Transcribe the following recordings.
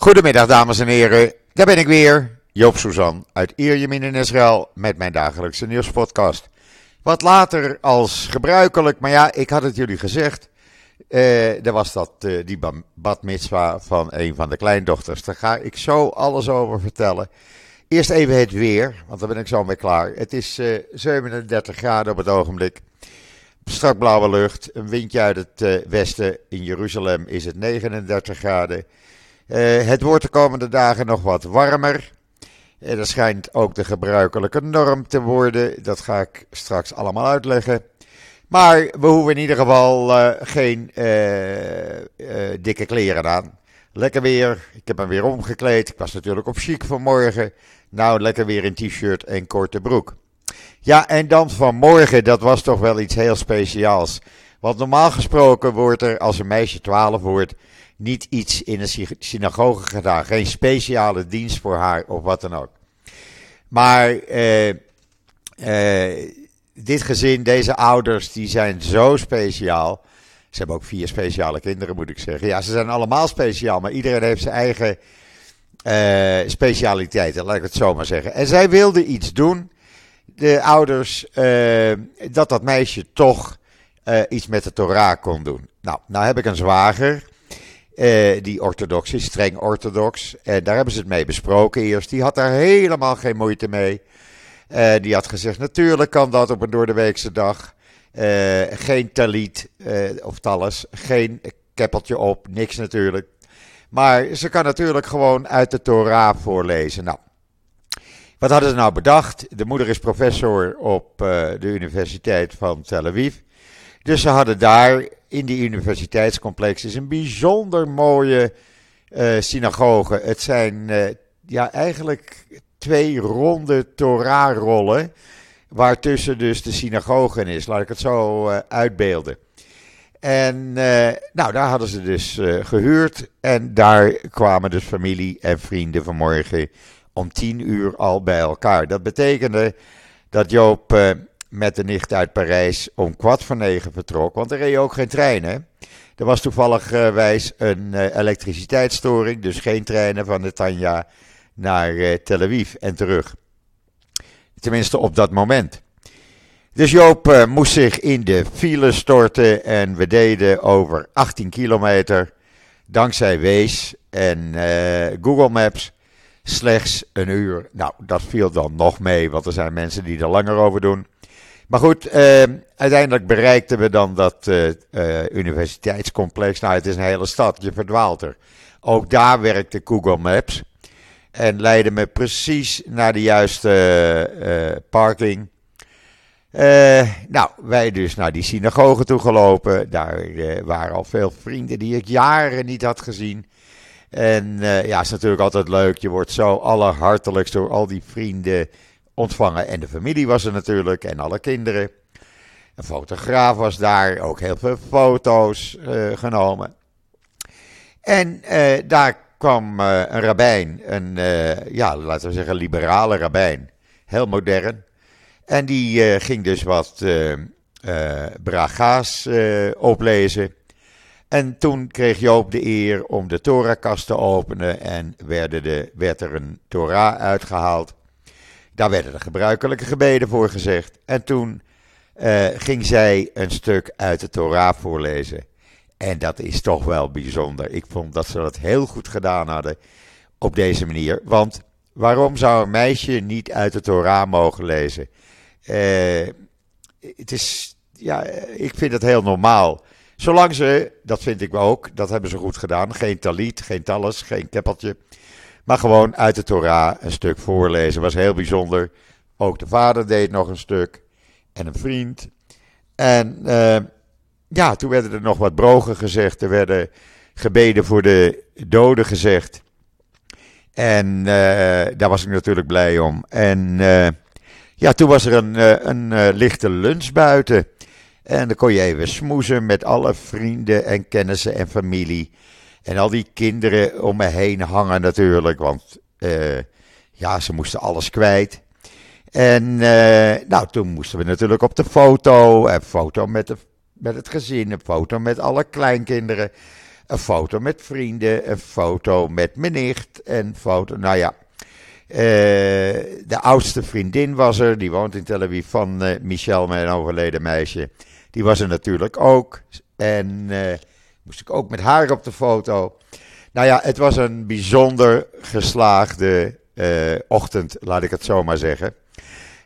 Goedemiddag dames en heren, daar ben ik weer, Joop Suzan uit Ierjemien in Israël met mijn dagelijkse nieuwspodcast. Wat later als gebruikelijk, maar ja, ik had het jullie gezegd, eh, er was dat, eh, die bad mitzwa van een van de kleindochters. Daar ga ik zo alles over vertellen. Eerst even het weer, want dan ben ik zo mee klaar. Het is eh, 37 graden op het ogenblik. Strak blauwe lucht, een windje uit het eh, westen. In Jeruzalem is het 39 graden. Eh, het wordt de komende dagen nog wat warmer. Dat schijnt ook de gebruikelijke norm te worden. Dat ga ik straks allemaal uitleggen. Maar we hoeven in ieder geval uh, geen dikke kleren aan. Lekker weer. Ik heb me weer omgekleed. Ik was natuurlijk op chic vanmorgen. Nou, lekker weer in t-shirt en korte broek. Ja, en dan vanmorgen, dat was toch wel iets heel speciaals. Want normaal gesproken wordt er, als een meisje 12 wordt, niet iets in een synagoge gedaan. Geen speciale dienst voor haar of wat dan ook. Maar eh, eh, dit gezin, deze ouders, die zijn zo speciaal. Ze hebben ook vier speciale kinderen, moet ik zeggen. Ja, ze zijn allemaal speciaal, maar iedereen heeft zijn eigen uh, specialiteiten, laat ik het zo maar zeggen. En zij wilden iets doen, de ouders, uh, dat dat meisje toch iets met de Torah kon doen. Nou, nou heb ik een zwager. Uh, die orthodox is, streng orthodox. En daar hebben ze het mee besproken eerst. Die had daar helemaal geen moeite mee. Uh, die had gezegd, natuurlijk kan dat op een doordeweekse dag. Geen talit of talles, geen keppeltje op, niks natuurlijk. Maar ze kan natuurlijk gewoon uit de Torah voorlezen. Nou, wat hadden ze nou bedacht? De moeder is professor op de Universiteit van Tel Aviv. Dus ze hadden daar in die universiteitscomplex is een bijzonder mooie uh, synagoge. Het zijn uh, ja, eigenlijk twee ronde Torah-rollen. Waartussen dus de synagoge is. Laat ik het zo uh, uitbeelden. En nou, daar hadden ze dus gehuurd. En daar kwamen dus familie en vrienden vanmorgen om tien uur al bij elkaar. Dat betekende dat Joop met de nicht uit Parijs om kwart voor negen vertrok. Want er reed ook geen treinen. Er was toevallig uh, wijs een uh, elektriciteitsstoring. Dus geen treinen van Netanya naar uh, Tel Aviv en terug. Tenminste op dat moment. Dus Joop moest zich in de file storten. En we deden over 18 kilometer. Dankzij Waze en Google Maps slechts een uur. Nou, dat viel dan nog mee, want er zijn mensen die er langer over doen. Maar goed, uh, uiteindelijk bereikten we dan dat uh, uh, universiteitscomplex. Nou, het is een hele stad, je verdwaalt er. Ook daar werkte Google Maps. En leidde me precies naar de juiste parking. nou, wij dus naar die synagoge toe gelopen. Daar waren al veel vrienden die ik jaren niet had gezien. En ja, het is natuurlijk altijd leuk. Je wordt zo allerhartelijkst door al die vrienden ontvangen. En de familie was er natuurlijk en alle kinderen. Een fotograaf was daar, ook heel veel foto's uh, genomen. En uh, daar kwam uh, een rabbijn, een, ja, laten we zeggen, liberale rabbijn. Heel modern. En die ging dus wat braga's oplezen. En toen kreeg Joop de eer om de Torakkast te openen en werd er een Torah uitgehaald. Daar werden de gebruikelijke gebeden voor gezegd. En toen uh, ging zij een stuk uit de Torah voorlezen. En dat is toch wel bijzonder. Ik vond dat ze dat heel goed gedaan hadden op deze manier. Want waarom zou een meisje niet uit de Torah mogen lezen? Uh, het is, ja, ik vind het heel normaal. Zolang ze, dat vind ik ook, dat hebben ze goed gedaan. Geen talit, geen talles, geen keppeltje. Maar gewoon uit de Torah een stuk voorlezen. Was heel bijzonder. Ook de vader deed nog een stuk. En een vriend. En uh, ja, toen werden er nog wat brogen gezegd. Er werden gebeden voor de doden gezegd. En uh, daar was ik natuurlijk blij om. En uh, ja, toen was er een, een lichte lunch buiten. En dan kon je even smoezen met alle vrienden en kennissen en familie. En al die kinderen om me heen hangen natuurlijk, want uh, ja, ze moesten alles kwijt. En uh, nou, toen moesten we natuurlijk op de foto, een foto met, de, met het gezin, een foto met alle kleinkinderen. Een foto met vrienden, een foto met mijn nicht, een foto, nou ja. Uh, de oudste vriendin was er, die woont in Tel Aviv, van Michel, mijn overleden meisje. Die was er natuurlijk ook. En moest ik ook met haar op de foto. Nou ja, het was een bijzonder geslaagde ochtend, laat ik het zo maar zeggen.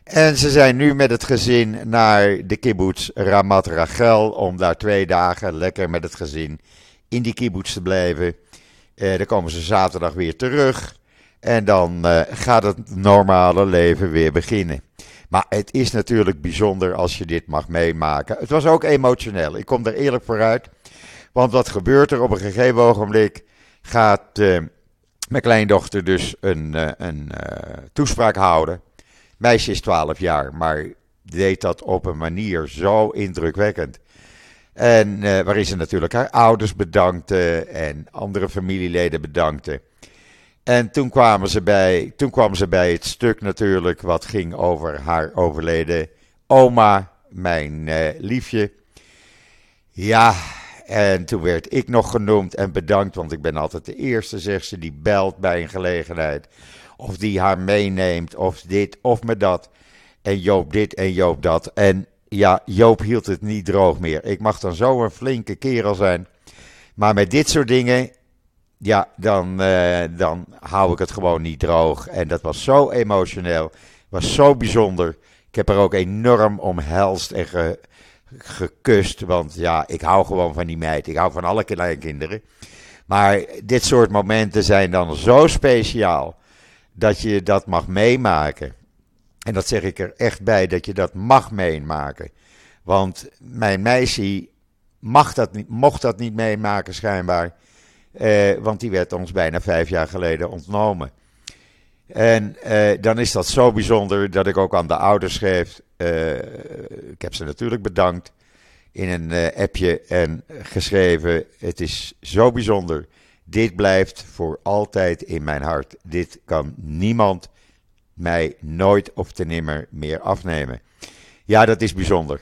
En ze zijn nu met het gezin naar de kibbutz Ramat Rachel om daar twee dagen lekker met het gezin in die kibbutz te blijven. Uh, dan komen ze zaterdag weer terug en dan uh, gaat het normale leven weer beginnen. Maar het is natuurlijk bijzonder als je dit mag meemaken. Het was ook emotioneel. Ik kom er eerlijk vooruit. Want wat gebeurt er op een gegeven ogenblik? Gaat uh, mijn kleindochter dus een, een toespraak houden. Meisje is 12 jaar, maar deed dat op een manier zo indrukwekkend. En waarin ze natuurlijk haar ouders bedankte en andere familieleden bedankte. En toen kwamen, ze bij, toen kwamen ze bij het stuk natuurlijk wat ging over haar overleden oma, mijn liefje. Ja, en toen werd ik nog genoemd en bedankt, want ik ben altijd de eerste, zegt ze, die belt bij een gelegenheid. Of die haar meeneemt, of dit, of met dat. En Joop dit en Joop dat. En ja, Joop hield het niet droog meer. Ik mag dan zo een flinke kerel zijn. Maar met dit soort dingen, ja, dan, uh, dan hou ik het gewoon niet droog. En dat was zo emotioneel. Was zo bijzonder. Ik heb er ook enorm omhelst en ge, gekust. Want ja, ik hou gewoon van die meid. Ik hou van alle kleinkinderen. Maar dit soort momenten zijn dan zo speciaal dat je dat mag meemaken. En dat zeg ik er echt bij, dat je dat mag meemaken. Want mijn meisje mag dat niet, mocht dat niet meemaken schijnbaar. Eh, want die werd ons bijna vijf jaar geleden ontnomen. En eh, dan is dat zo bijzonder dat ik ook aan de ouders schreef. Uh, ik heb ze natuurlijk bedankt in een uh, appje en geschreven. Het is zo bijzonder dit blijft voor altijd in mijn hart. Dit kan niemand mij nooit of te nimmer meer afnemen. Ja, dat is bijzonder.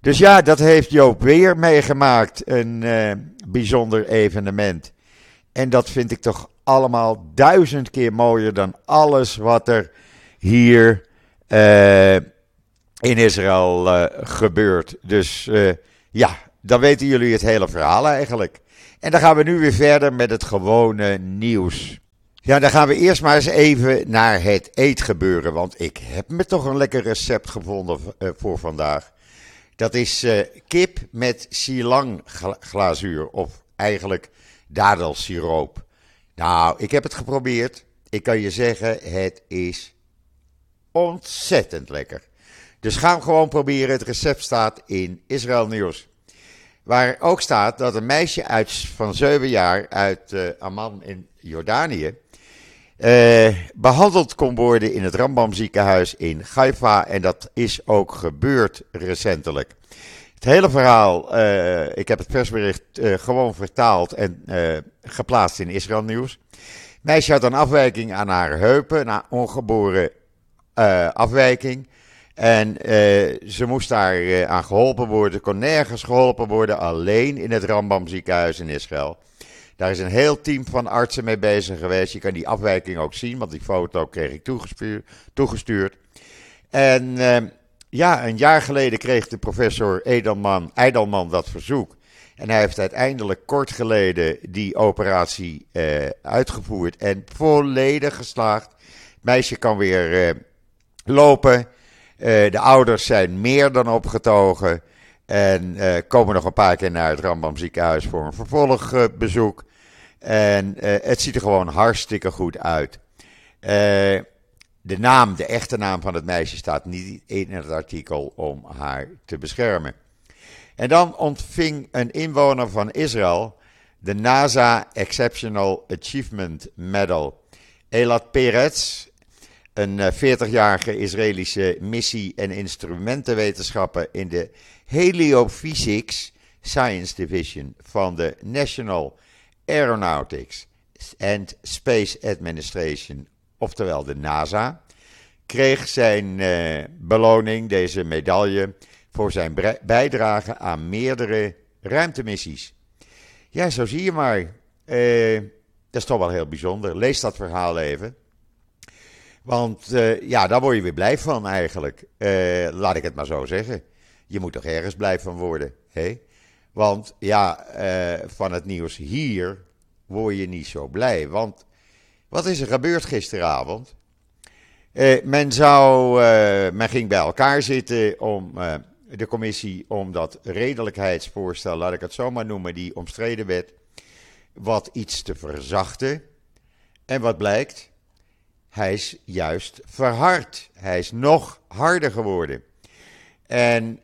Dus ja, dat heeft Joop weer meegemaakt. Een bijzonder evenement. En dat vind ik toch allemaal duizend keer mooier dan alles wat er hier uh, in Israël uh, gebeurt. Dus ja, dan weten jullie het hele verhaal eigenlijk. En dan gaan we nu weer verder met het gewone nieuws. Ja, dan gaan we eerst maar eens even naar het eetgebeuren. Want ik heb me toch een lekker recept gevonden voor vandaag. Dat is kip met silang glazuur. Of eigenlijk dadelsiroop. Nou, ik heb het geprobeerd. Ik kan je zeggen, het is ontzettend lekker. Dus ga hem gewoon proberen. Het recept staat in Israël Nieuws. Waar ook staat dat een meisje uit, van 7 jaar uit uh, Amman in Jordanië. Uh, behandeld kon worden in het Rambam ziekenhuis in Haifa. En dat is ook gebeurd recentelijk. Het hele verhaal, uh, ik heb het persbericht gewoon vertaald en geplaatst in Israël Nieuws. Meisje had een afwijking aan haar heupen, een ongeboren afwijking. En ze moest daar aan geholpen worden, kon nergens geholpen worden, alleen in het Rambam ziekenhuis in Israël. Daar is een heel team van artsen mee bezig geweest. Je kan die afwijking ook zien, want die foto kreeg ik toegestuurd. En uh, ja, een jaar geleden kreeg de professor Edelman, Eidelman dat verzoek. En hij heeft uiteindelijk kort geleden die operatie uitgevoerd en volledig geslaagd. Het meisje kan weer lopen. Uh, de ouders zijn meer dan opgetogen. En komen nog een paar keer naar het Rambam ziekenhuis voor een vervolgbezoek. en het ziet er gewoon hartstikke goed uit. De naam, de echte naam van het meisje staat niet in het artikel om haar te beschermen. En dan ontving een inwoner van Israël de NASA Exceptional Achievement Medal. Elat Peretz, een 40-jarige eh, Israëlische missie- en instrumentenwetenschapper in de Heliophysics Science Division van de National Aeronautics and Space Administration, oftewel de NASA, kreeg zijn uh, beloning, deze medaille, voor zijn bijdrage aan meerdere ruimtemissies. Ja, zo zie je maar. Uh, dat is toch wel heel bijzonder. Lees dat verhaal even. Want uh, ja, daar word je weer blij van eigenlijk. Laat ik het maar zo zeggen. Je moet toch ergens blij van worden. Hè? Want ja, van het nieuws hier word je niet zo blij. Want wat is er gebeurd gisteravond? men, zou, men ging bij elkaar zitten om de commissie om dat redelijkheidsvoorstel, laat ik het zo maar noemen, die omstreden wet, wat iets te verzachten. En wat blijkt? Hij is juist verhard. Hij is nog harder geworden. En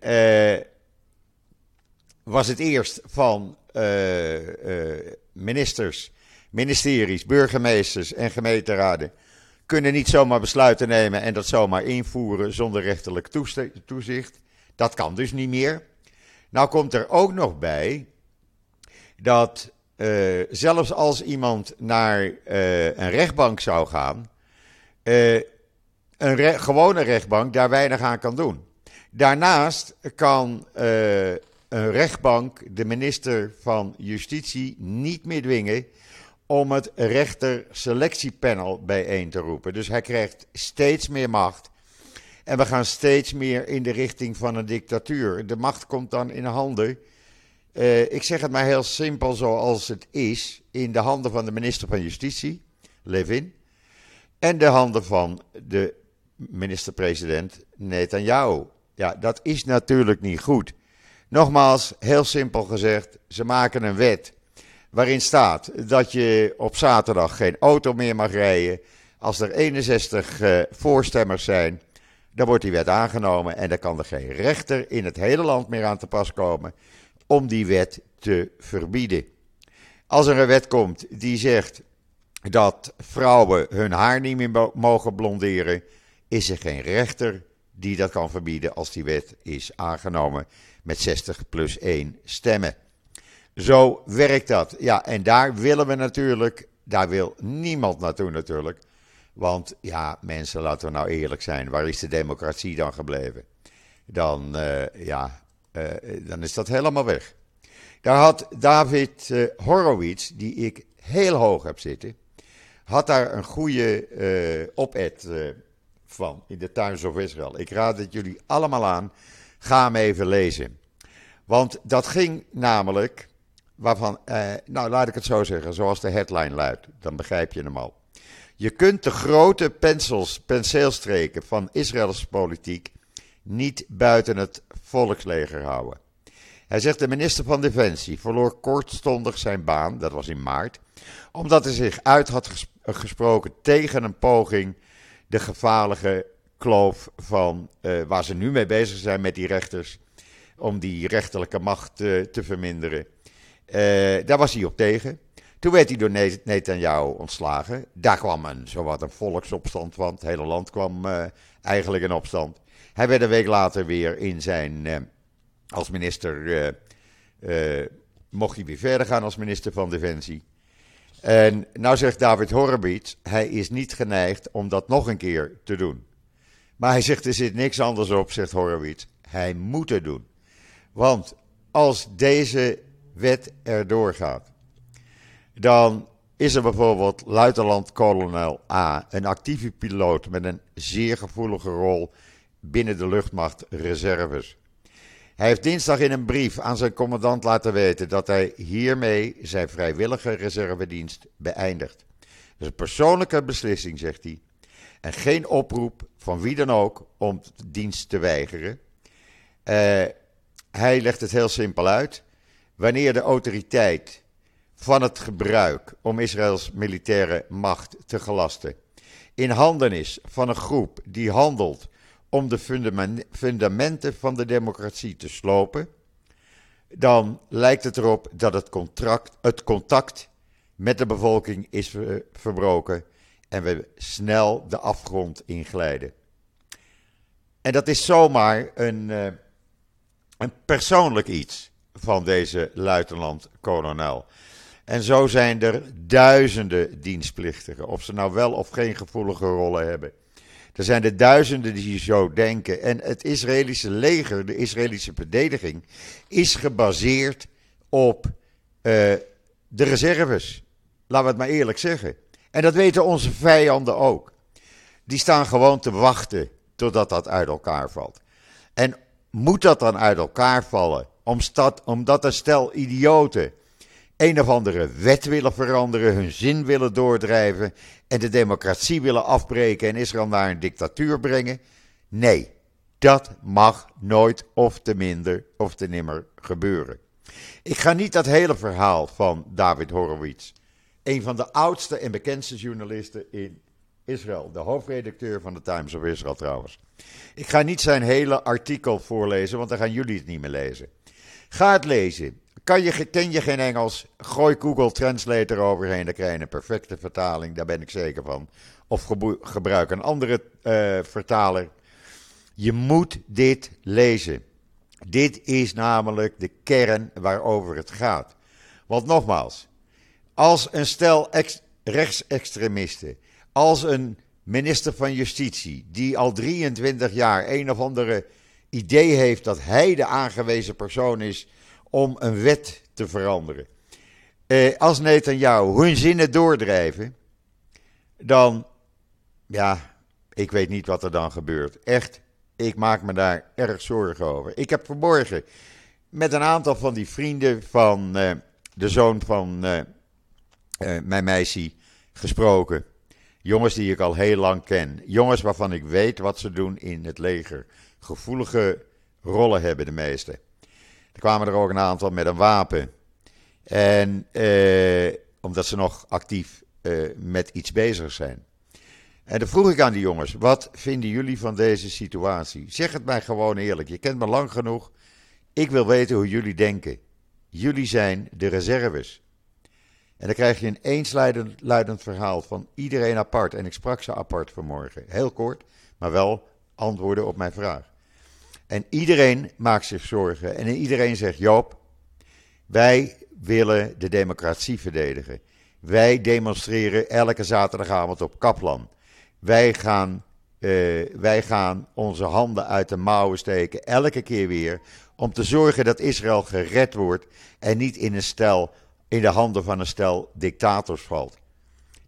was het eerst van ministers, ministeries, burgemeesters en gemeenteraden kunnen niet zomaar besluiten nemen en dat zomaar invoeren zonder rechterlijk toezicht. Dat kan dus niet meer. Nou komt er ook nog bij dat uh, zelfs als iemand naar uh, een rechtbank zou gaan, uh, een gewone rechtbank daar weinig aan kan doen. Daarnaast kan een rechtbank de minister van Justitie niet meer dwingen om het rechterselectiepanel bijeen te roepen. Dus hij krijgt steeds meer macht en we gaan steeds meer in de richting van een dictatuur. De macht komt dan in handen. Uh, ik zeg het maar heel simpel zoals het is. In de handen van de minister van Justitie, Levin. En de handen van de minister-president Netanyahu. Ja, dat is natuurlijk niet goed. Nogmaals, heel simpel gezegd, ze maken een wet waarin staat dat je op zaterdag geen auto meer mag rijden als er 61 uh, voorstemmers zijn dan wordt die wet aangenomen en dan kan er geen rechter in het hele land meer aan te pas komen om die wet te verbieden. Als er een wet komt die zegt dat vrouwen hun haar niet meer mogen blonderen, is er geen rechter die dat kan verbieden als die wet is aangenomen met 60 plus 1 stemmen. Zo werkt dat. Ja, en daar willen we natuurlijk, daar wil niemand naartoe natuurlijk, want ja, mensen, laten we nou eerlijk zijn, waar is de democratie dan gebleven? Dan, uh, ja, uh, dan is dat helemaal weg. Daar had David uh, Horowitz, die ik heel hoog heb zitten, had daar een goede op-ed van in de Times of Israel. Ik raad het jullie allemaal aan. Ga hem even lezen. Want dat ging namelijk, waarvan, nou laat ik het zo zeggen, zoals de headline luidt, dan begrijp je hem al. Je kunt de grote pensels, penseelstreken van Israëls politiek niet buiten het volksleger houden. Hij zegt de minister van Defensie verloor kortstondig zijn baan, dat was in maart, omdat hij zich uit had gesproken tegen een poging de gevaarlijke kloof van uh, waar ze nu mee bezig zijn met die rechters, om die rechterlijke macht uh, te verminderen. Uh, daar was hij op tegen. Toen werd hij door Netanyahu ontslagen. Daar kwam een, zowat een volksopstand van. Het hele land kwam uh, eigenlijk in opstand. Hij werd een week later weer in zijn. Uh, als minister. Uh, mocht hij weer verder gaan als minister van Defensie. En nou zegt David Horowitz. Hij is niet geneigd om dat nog een keer te doen. Maar hij zegt er zit niks anders op, zegt Horowitz. Hij moet het doen. Want als deze wet erdoor gaat dan is er bijvoorbeeld luitenant-kolonel A, een actieve piloot met een zeer gevoelige rol binnen de luchtmacht reserves. Hij heeft dinsdag in een brief aan zijn commandant laten weten dat hij hiermee zijn vrijwillige reservedienst beëindigt. Dat is een persoonlijke beslissing, zegt hij. En geen oproep van wie dan ook om dienst te weigeren. Uh, hij legt het heel simpel uit. Wanneer de autoriteit van het gebruik om Israëls militaire macht te gelasten in handen is van een groep die handelt om de fundamenten van de democratie te slopen, dan lijkt het erop dat het, contract, het contact met de bevolking is verbroken en we snel de afgrond inglijden. En dat is zomaar een, eh, een persoonlijk iets van deze luitenant-kolonel. En zo zijn er duizenden dienstplichtigen, of ze nou wel of geen gevoelige rollen hebben. Er zijn er duizenden die zo denken. En het Israëlische leger, de Israëlische verdediging, is gebaseerd op uh, de reserves. Laten we het maar eerlijk zeggen. En dat weten onze vijanden ook. Die staan gewoon te wachten totdat dat uit elkaar valt. En moet dat dan uit elkaar vallen? Omdat een stel idioten een of andere wet willen veranderen, hun zin willen doordrijven en de democratie willen afbreken en Israël naar een dictatuur brengen? Nee, dat mag nooit of te minder of te nimmer gebeuren. Ik ga niet dat hele verhaal van David Horowitz, een van de oudste en bekendste journalisten in Israël, de hoofdredacteur van de Times of Israel trouwens. Ik ga niet zijn hele artikel voorlezen, want dan gaan jullie het niet meer lezen. Ga het lezen. Kan je, ken je geen Engels? Gooi Google Translate eroverheen, dan krijg je een perfecte vertaling, daar ben ik zeker van. Of gebruik een andere uh, vertaler. Je moet dit lezen. Dit is namelijk de kern waarover het gaat. Want nogmaals, als een stel rechtsextremisten, als een minister van Justitie, die al 23 jaar een of andere idee heeft dat hij de aangewezen persoon is om een wet te veranderen. Eh, als Netanyahu hun zinnen doordrijven, dan, ja, ik weet niet wat er dan gebeurt. Echt, ik maak me daar erg zorgen over. Ik heb vanmorgen met een aantal van die vrienden van eh, de zoon van uh, mijn meisje gesproken. Jongens die ik al heel lang ken. Jongens waarvan ik weet wat ze doen in het leger. Gevoelige rollen hebben de meeste. Er kwamen er ook een aantal met een wapen. En eh, omdat ze nog actief eh, met iets bezig zijn. En dan vroeg ik aan die jongens: wat vinden jullie van deze situatie? Zeg het mij gewoon eerlijk. Je kent me lang genoeg. Ik wil weten hoe jullie denken. Jullie zijn de reserves. En dan krijg je een eensluidend verhaal van iedereen apart. En ik sprak ze apart vanmorgen. Heel kort, maar wel antwoorden op mijn vraag. En iedereen maakt zich zorgen. En iedereen zegt: Joop, wij willen de democratie verdedigen. Wij demonstreren elke zaterdagavond op Kaplan. Wij gaan, uh, wij gaan onze handen uit de mouwen steken, elke keer weer, om te zorgen dat Israël gered wordt en niet in, een stel, in de handen van een stel dictators valt.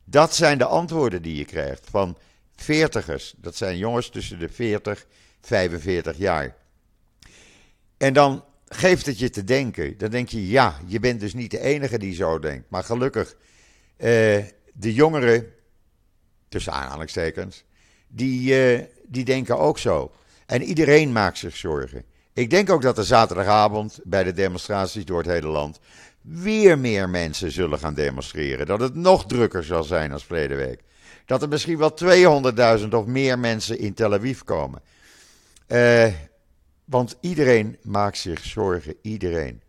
Dat zijn de antwoorden die je krijgt van veertigers. Dat zijn jongens tussen de 40 45 jaar. En dan geeft het je te denken. Dan denk je, ja, je bent dus niet de enige die zo denkt. Maar gelukkig, uh, de jongeren, tussen aanhalingstekens, die, uh, die denken ook zo. En iedereen maakt zich zorgen. Ik denk ook dat er zaterdagavond bij de demonstraties door het hele land weer meer mensen zullen gaan demonstreren. Dat het nog drukker zal zijn als verleden week. Dat er misschien wel 200.000 of meer mensen in Tel Aviv komen. Uh, want iedereen maakt zich zorgen, iedereen.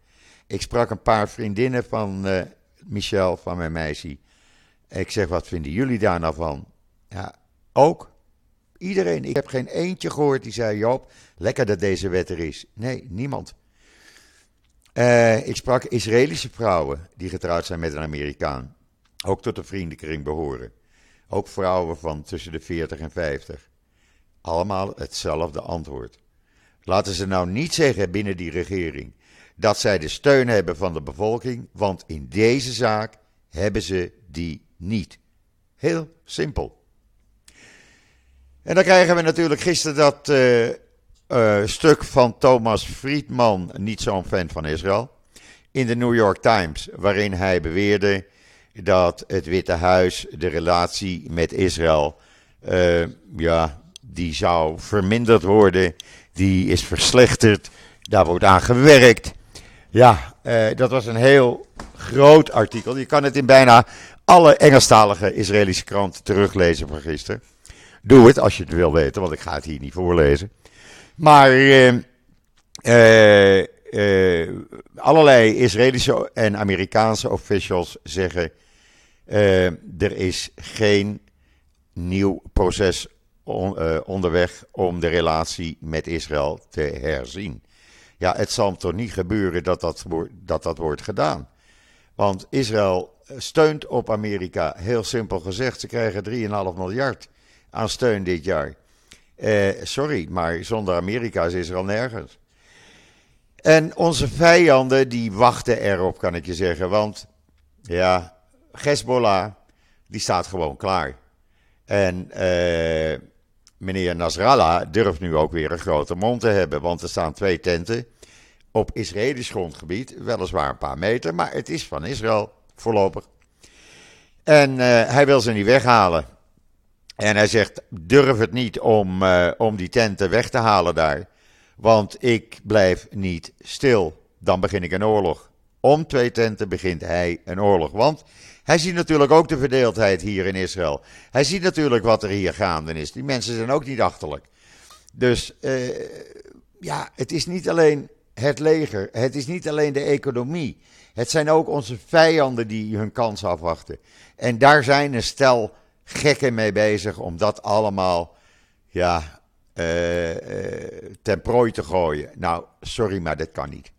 Ik sprak een paar vriendinnen van uh, Michel, van mijn meisje. Ik zeg, wat vinden jullie daar nou van? Ja, ook. Iedereen. Ik heb geen eentje gehoord die zei, Joop, lekker dat deze wet er is. Nee, niemand. Uh, ik sprak Israëlische vrouwen die getrouwd zijn met een Amerikaan. Ook tot de vriendenkring behoren. Ook vrouwen van tussen de 40 en 50. Allemaal hetzelfde antwoord. Laten ze nou niet zeggen binnen die regering dat zij de steun hebben van de bevolking, want in deze zaak hebben ze die niet. Heel simpel. En dan krijgen we natuurlijk gisteren dat uh, uh, stuk van Thomas Friedman, niet zo'n fan van Israël, in de New York Times, waarin hij beweerde dat het Witte Huis de relatie met Israël, uh, ja, die zou verminderd worden, die is verslechterd, daar wordt aan gewerkt. Ja, uh, dat was een heel groot artikel. Je kan het in bijna alle Engelstalige Israëlische kranten teruglezen van gisteren. Doe het als je het wil weten, want ik ga het hier niet voorlezen. Maar uh, allerlei Israëlische en Amerikaanse officials zeggen: er is geen nieuw proces on, onderweg om de relatie met Israël te herzien. Ja, het zal toch niet gebeuren dat dat, dat dat wordt gedaan. Want Israël steunt op Amerika, heel simpel gezegd. Ze krijgen 3,5 miljard aan steun dit jaar. Eh, sorry, maar zonder Amerika is Israël nergens. En onze vijanden die wachten erop, kan ik je zeggen. Want ja, Hezbollah, die staat gewoon klaar. En uh, meneer Nasrallah durft nu ook weer een grote mond te hebben, want er staan twee tenten op Israëlisch grondgebied, weliswaar een paar meter, maar het is van Israël voorlopig. En uh, hij wil ze niet weghalen. En hij zegt: durf het niet om, uh, om die tenten weg te halen daar. Want ik blijf niet stil. Dan begin ik een oorlog. Om twee tenten begint hij een oorlog. Want hij ziet natuurlijk ook de verdeeldheid hier in Israël. Hij ziet natuurlijk wat er hier gaande is. Die mensen zijn ook niet achterlijk. Dus uh, ja, het is niet alleen het leger. Het is niet alleen de economie. Het zijn ook onze vijanden die hun kans afwachten. En daar zijn een stel gekken mee bezig om dat allemaal ja, uh, ten prooi te gooien. Nou, sorry, maar dat kan niet.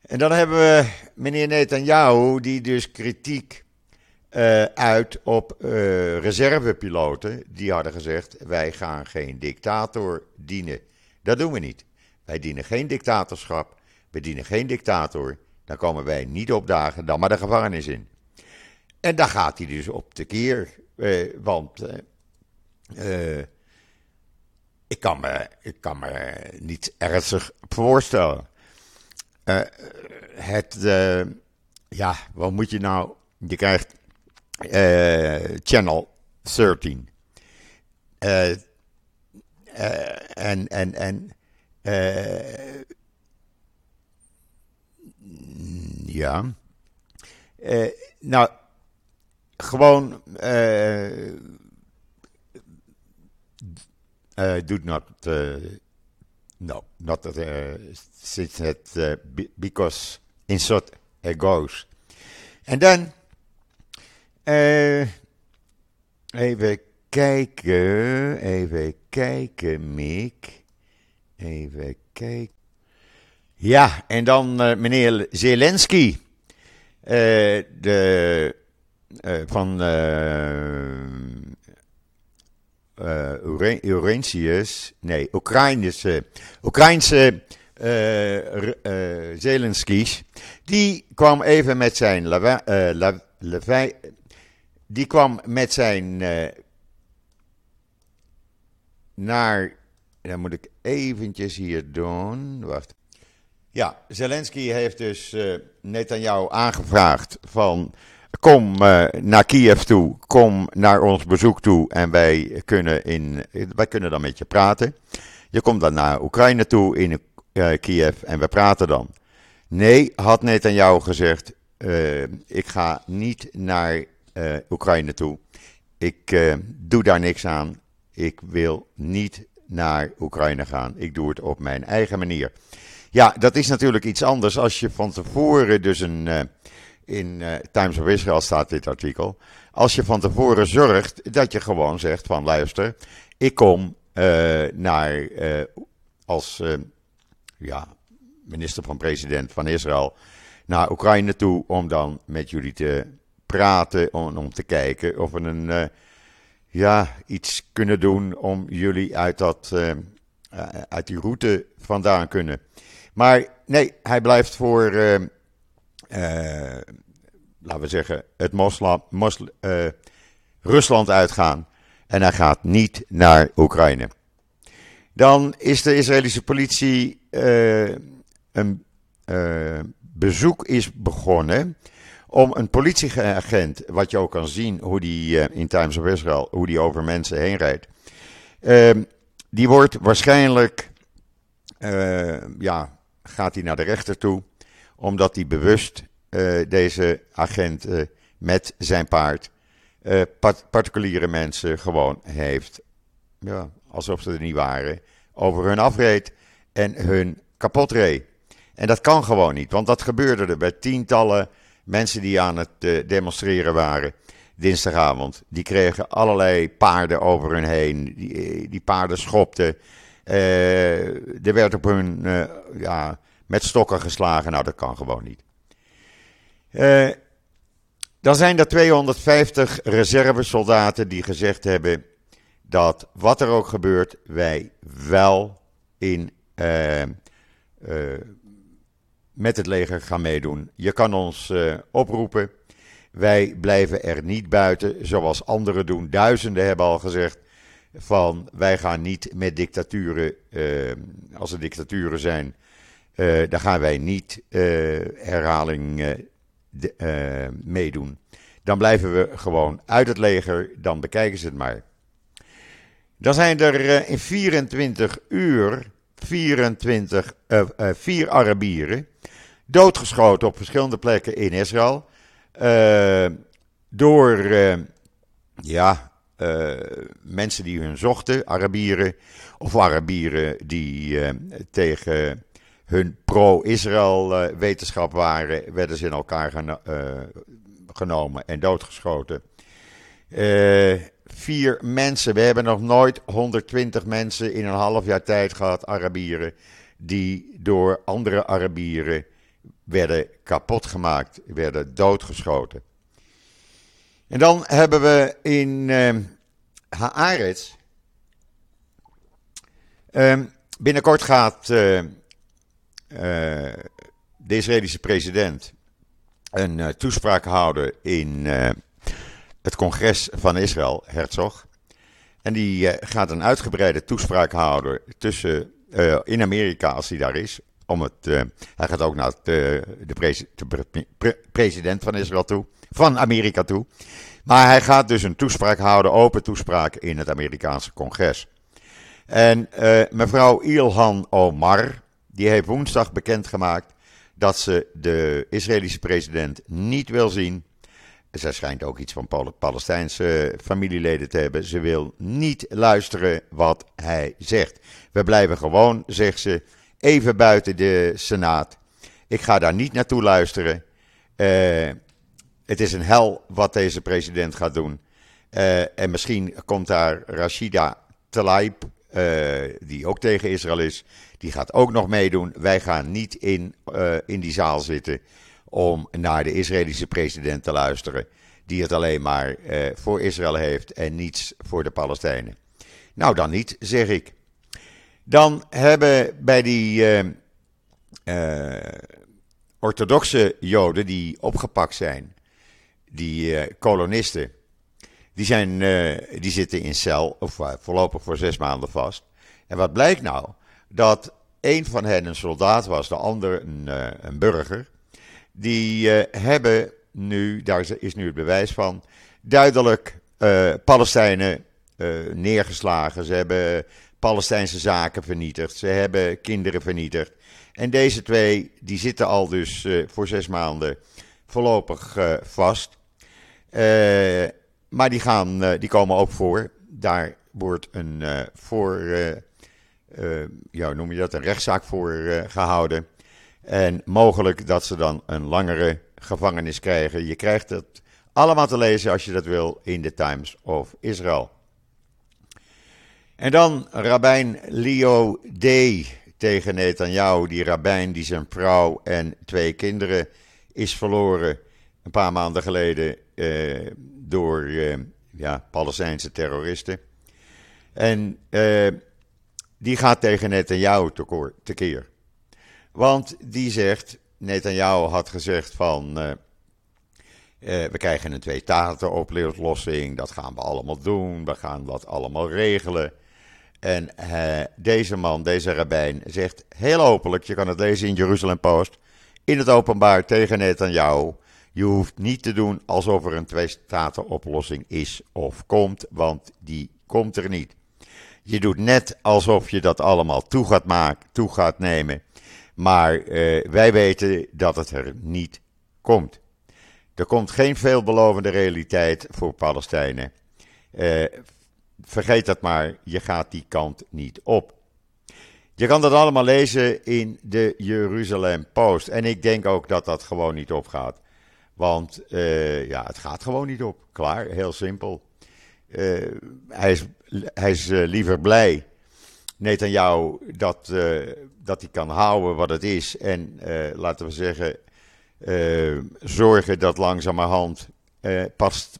En dan hebben we meneer Netanyahu, die dus kritiek uh, uit op reservepiloten. Die hadden gezegd: wij gaan geen dictator dienen. Dat doen we niet. Wij dienen geen dictatorschap. We dienen geen dictator. Dan komen wij niet opdagen, dan maar de gevangenis in. En daar gaat hij dus op de keer. Eh, want eh, eh, ik, kan me, ik kan me niet ernstig voorstellen. het, ja, wat moet je nou? Je krijgt Channel 13. en, en, en uh, ja. Uh, nou, gewoon. Uh, uh, doet not. no, not uh, since it, because insert it goes. En dan. even kijken. Even kijken, Mick. Even kijken. Ja, en dan uh, meneer Zelensky. Uh, de, uh, van Urentius. Nee, Oekraïnse. Oekraïnse Zelensky's. Die kwam even met zijn. Die kwam met zijn. naar dan moet ik eventjes hier doen. Wacht. Ja, Zelensky heeft dus uh, Netanyahu aangevraagd van... Kom uh, naar Kiev toe, kom naar ons bezoek toe en wij kunnen, in, wij kunnen dan met je praten. Je komt dan naar Oekraïne toe in uh, Kiev en we praten dan. Nee, had Netanyahu gezegd, ik ga niet naar Oekraïne toe. Ik doe daar niks aan. Ik wil niet naar Oekraïne gaan. Ik doe het op mijn eigen manier. Ja, dat is natuurlijk iets anders als je van tevoren dus een. In uh, Times of Israel staat dit artikel. Als je van tevoren zorgt dat je gewoon zegt van luister, ik kom uh, naar als ja, minister van president van Israël naar Oekraïne toe om dan met jullie te praten, om, om te kijken of we een ja, iets kunnen doen om jullie uit, dat, uit die route vandaan kunnen. Maar nee, hij blijft voor, laten we zeggen, het moslim, moslim, Rusland uitgaan. En hij gaat niet naar Oekraïne. Dan is de Israëlische politie een bezoek is begonnen om een politieagent, wat je ook kan zien, hoe die in Times of Israel, hoe die over mensen heen rijdt. Uh, die wordt waarschijnlijk, ja, gaat hij naar de rechter toe, omdat hij bewust uh, deze agent met zijn paard part particuliere mensen gewoon heeft, ja, alsof ze er niet waren, over hun afreed en hun kapot reed. En dat kan gewoon niet, want dat gebeurde er bij tientallen mensen die aan het demonstreren waren dinsdagavond. Die kregen allerlei paarden over hun heen. Die, eh, die paarden schopten. Er werd op hun ja, met stokken geslagen. Nou, dat kan gewoon niet. dan zijn er 250 reservesoldaten die gezegd hebben dat wat er ook gebeurt, wij wel in met het leger gaan meedoen. Je kan ons oproepen. Wij blijven er niet buiten, zoals anderen doen. Duizenden hebben al gezegd van wij gaan niet met dictaturen, als er dictaturen zijn, dan gaan wij niet herhaling meedoen. Dan blijven we gewoon uit het leger, dan bekijken ze het maar. Dan zijn er in 24 uur 24, uh, uh, vier Arabieren doodgeschoten op verschillende plekken in Israël. Eh, door eh, ja, mensen die hun zochten, Arabieren. Of Arabieren die tegen hun pro-Israël wetenschap waren, werden ze in elkaar genomen en doodgeschoten. Uh, vier mensen. We hebben nog nooit 120 mensen in een half jaar tijd gehad, Arabieren, die door andere Arabieren werden kapot gemaakt, werden doodgeschoten. En dan hebben we in uh, Haaretz. Uh, binnenkort gaat uh, de Israëlische president een uh, toespraak houden in uh, het congres van Israël, Herzog. En die gaat een uitgebreide toespraak houden tussen, in Amerika als hij daar is. Om het, hij gaat ook naar de, de, pre president van Israël toe, van Amerika toe. Maar hij gaat dus een toespraak houden, open toespraak in het Amerikaanse congres. En mevrouw Ilhan Omar, die heeft woensdag bekendgemaakt dat ze de Israëlische president niet wil zien. Zij schijnt ook iets van Palestijnse familieleden te hebben. Ze wil niet luisteren wat hij zegt. We blijven gewoon, zegt ze, even buiten de Senaat. Ik ga daar niet naartoe luisteren. Uh, het is een hel wat deze president gaat doen. Uh, en misschien komt daar Rashida Tlaib, die ook tegen Israël is. Die gaat ook nog meedoen. Wij gaan niet in, uh, in die zaal zitten om naar de Israëlische president te luisteren. Die het alleen maar uh, voor Israël heeft en niets voor de Palestijnen. Nou, dan niet, zeg ik. Dan hebben bij die uh, orthodoxe Joden die opgepakt zijn, die kolonisten, die, zijn, die zitten in cel, of voorlopig voor zes maanden vast. En wat blijkt nou? Dat een van hen een soldaat was, de ander een, uh, een burger. Die uh, hebben nu, daar is nu het bewijs van, duidelijk uh, Palestijnen neergeslagen. Ze hebben Palestijnse zaken vernietigd. Ze hebben kinderen vernietigd. En deze twee, die zitten al dus voor zes maanden voorlopig vast. maar die, gaan, die komen ook voor. Daar wordt een voor ja, noem je dat, een rechtszaak voor uh, gehouden. En mogelijk dat ze dan een langere gevangenis krijgen. Je krijgt het allemaal te lezen als je dat wil in de Times of Israel. En dan rabbijn Leo D. tegen Netanyahu. Die rabbijn die zijn vrouw en twee kinderen is verloren een paar maanden geleden uh, door ja, Palestijnse terroristen. En die gaat tegen Netanyahu tekeer. Want die zegt, Netanyahu had gezegd van, uh, uh, we krijgen een twee-taten-oplossing, dat gaan we allemaal doen, we gaan dat allemaal regelen. En uh, deze man, deze rabbijn, zegt heel openlijk, je kan het lezen in Jeruzalem Post, in het openbaar tegen Netanyahu, je hoeft niet te doen alsof er een twee-staten-oplossing is of komt, want die komt er niet. Je doet net alsof je dat allemaal toe gaat, maken, toe gaat nemen. Maar uh, wij weten dat het er niet komt. Er komt geen veelbelovende realiteit voor Palestijnen. Uh, vergeet dat maar, je gaat die kant niet op. Je kan dat allemaal lezen in de Jeruzalem Post. En ik denk ook dat dat gewoon niet opgaat. Want uh, ja, het gaat gewoon niet op. Klaar, heel simpel. Uh, hij is, hij is uh, liever blij, Netanyahu, dat, uh, dat hij kan houden wat het is. En laten we zeggen, zorgen dat langzamerhand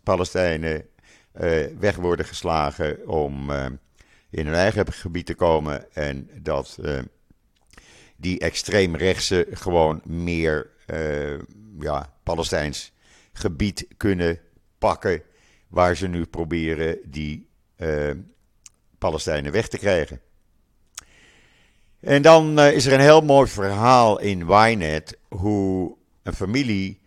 Palestijnen weg worden geslagen om in hun eigen gebied te komen. En dat die extreemrechtse gewoon meer ja, Palestijns gebied kunnen pakken. Waar ze nu proberen die Palestijnen weg te krijgen. En dan is er een heel mooi verhaal in Ynet hoe een familie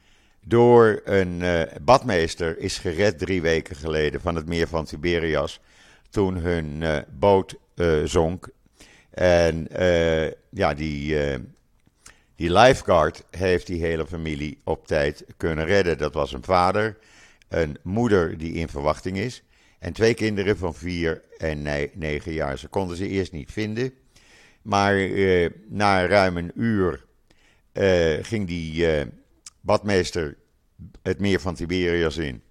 door een uh, badmeester is gered drie weken geleden van het meer van Tiberias. Toen hun boot zonk. En ja, die, die lifeguard heeft die hele familie op tijd kunnen redden. Dat was een vader, een moeder die in verwachting is. En twee kinderen van vier en negen jaar. Ze konden ze eerst niet vinden. Maar na ruim een uur ging die badmeester het meer van Tiberias in.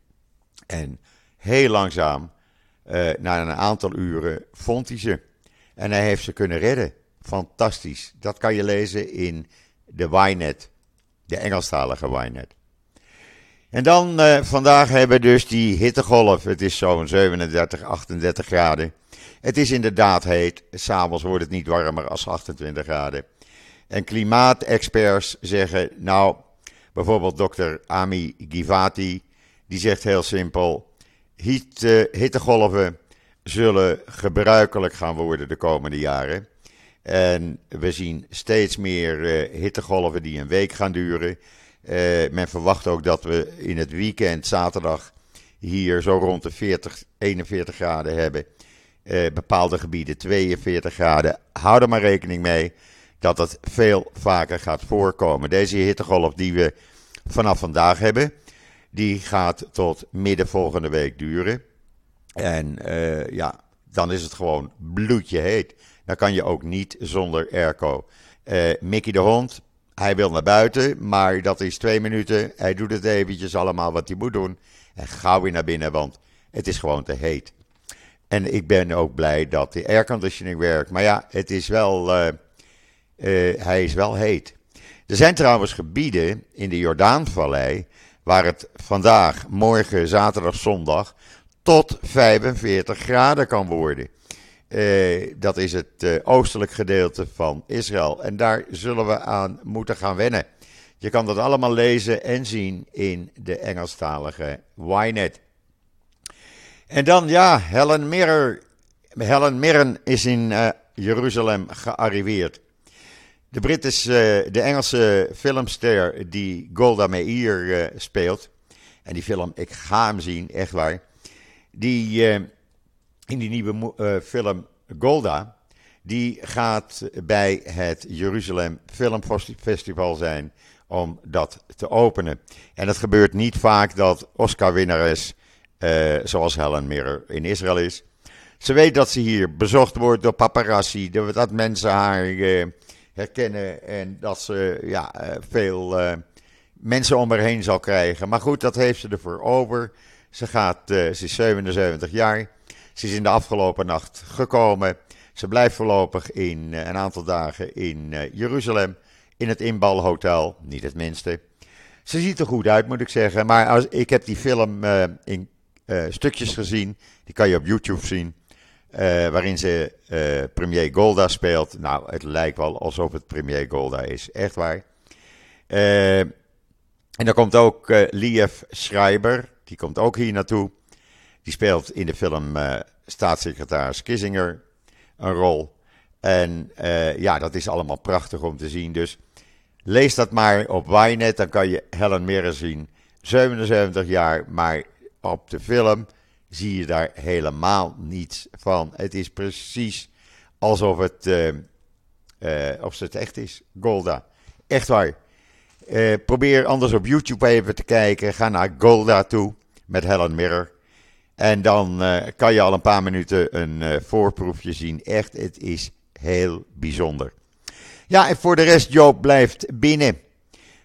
En heel langzaam, na een aantal uren, vond hij ze. En hij heeft ze kunnen redden. Fantastisch. Dat kan je lezen in de Ynet, de Engelstalige Ynet. En dan uh, vandaag hebben we dus die hittegolf. Het is zo'n 37, 38 graden. Het is inderdaad heet. S'avonds wordt het niet warmer als 28 graden. En klimaatexperts zeggen, nou, Bijvoorbeeld dokter Ami Givati, die zegt heel simpel: hitte, hittegolven zullen gebruikelijk gaan worden de komende jaren. En we zien steeds meer uh, hittegolven die een week gaan duren. Uh, men verwacht ook dat we in het weekend, zaterdag, hier zo rond de 40, 41 graden hebben. Uh, bepaalde gebieden 42 graden. Hou er maar rekening mee dat het veel vaker gaat voorkomen. Deze hittegolf die we vanaf vandaag hebben, die gaat tot midden volgende week duren. En uh, ja, dan is het gewoon bloedje heet. Dan kan je ook niet zonder airco. Uh, Mickey de hond, hij wil naar buiten, maar dat is twee minuten. Hij doet het eventjes allemaal wat hij moet doen. En gauw weer naar binnen, want het is gewoon te heet. En ik ben ook blij dat de airconditioning werkt. Maar ja, het is wel, uh, hij is wel heet. Er zijn trouwens gebieden in de Jordaanvallei waar het vandaag, morgen, zaterdag, zondag tot 45 graden kan worden. Uh, dat is het uh, oostelijk gedeelte van Israël. En daar zullen we aan moeten gaan wennen. Je kan dat allemaal lezen en zien in de Engelstalige Ynet. En dan, ja, Helen Mirren. Helen Mirren is in uh, Jeruzalem gearriveerd. De Brit is uh, de Engelse filmster die Golda Meir speelt. En die film, ik ga hem zien, echt waar. Die in die nieuwe film Golda, die gaat bij het Jeruzalem Film Festival zijn om dat te openen. En het gebeurt niet vaak dat Oscar-winnares, zoals Helen Mirren in Israël is. Ze weet dat ze hier bezocht wordt door paparazzi, dat mensen haar herkennen en dat ze ja, eh, veel uh, mensen om haar heen zal krijgen. Maar goed, dat heeft ze ervoor over. Ze, gaat, uh, ze is 77 jaar. Ze is in de afgelopen nacht gekomen. Ze blijft voorlopig in een aantal dagen in Jeruzalem. In het Inbalhotel, niet het minste. Ze ziet er goed uit, moet ik zeggen. Maar als, ik heb die film in stukjes gezien. Die kan je op YouTube zien. Waarin ze premier Golda speelt. Nou, het lijkt wel alsof het premier Golda is. Echt waar. En dan komt ook Lief Schreiber. Die komt ook hier naartoe. Die speelt in de film staatssecretaris Kissinger een rol. En ja, dat is allemaal prachtig om te zien. Dus lees dat maar op Ynet. Dan kan je Helen Mirren zien. 77 jaar, maar op de film zie je daar helemaal niets van. Het is precies alsof het, uh, uh, of het echt is. Golda. Echt waar. Probeer anders op YouTube even te kijken. Ga naar Golda toe met Helen Mirror. En dan kan je al een paar minuten een voorproefje zien. Echt, het is heel bijzonder. Ja, en voor de rest, Joop blijft binnen.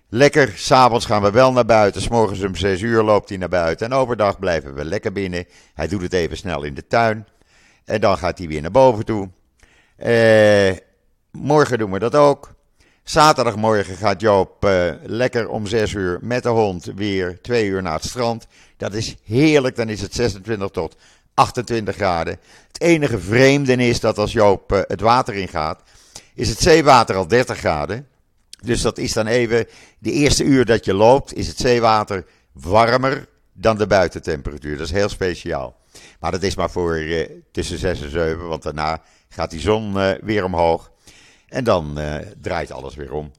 Lekker, s'avonds gaan we wel naar buiten. S'morgens om 6 uur loopt hij naar buiten. En overdag blijven we lekker binnen. Hij doet het even snel in de tuin. En dan gaat hij weer naar boven toe. Eh, morgen doen we dat ook. Zaterdagmorgen gaat Joop lekker om 6 uur met de hond weer 2 uur naar het strand. Dat is heerlijk. Dan is het 26 tot 28 graden. Het enige vreemde is dat als Joop uh, het water ingaat is het zeewater al 30 graden. Dus dat is dan even, de eerste uur dat je loopt, is het zeewater warmer dan de buitentemperatuur. Dat is heel speciaal. Maar dat is maar voor eh, tussen 6 en 7, want daarna gaat die zon eh, weer omhoog. En dan draait alles weer om.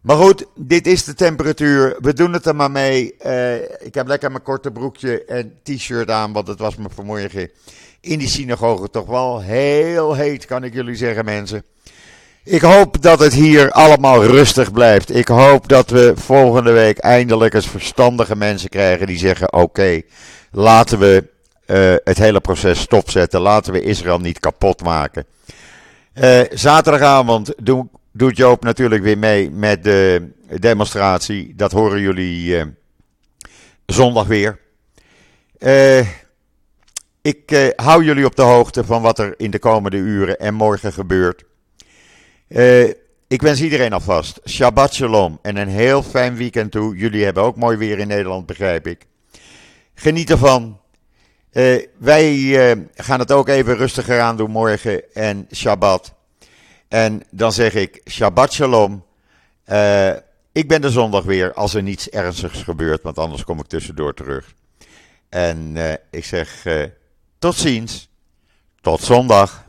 Maar goed, dit is de temperatuur. We doen het er maar mee. Eh, ik heb lekker mijn korte broekje en t-shirt aan, want het was me vanmorgen in die synagoge toch wel heel heet, kan ik jullie zeggen, mensen. Ik hoop dat het hier allemaal rustig blijft. Ik hoop dat we volgende week eindelijk eens verstandige mensen krijgen die zeggen: oké, laten we uh, het hele proces stopzetten. Laten we Israël niet kapot maken. Uh, zaterdagavond doe, doet Joop natuurlijk weer mee met de demonstratie. Dat horen jullie uh, zondag weer. ik hou jullie op de hoogte van wat er in de komende uren en morgen gebeurt. ik wens iedereen alvast Shabbat Shalom en een heel fijn weekend toe. Jullie hebben ook mooi weer in Nederland, begrijp ik. Geniet ervan. Wij gaan het ook even rustiger aan doen morgen en Shabbat. En dan zeg ik Shabbat Shalom. Uh, ik ben de zondag weer als er niets ernstigs gebeurt, want anders kom ik tussendoor terug. En ik zeg tot ziens, tot zondag.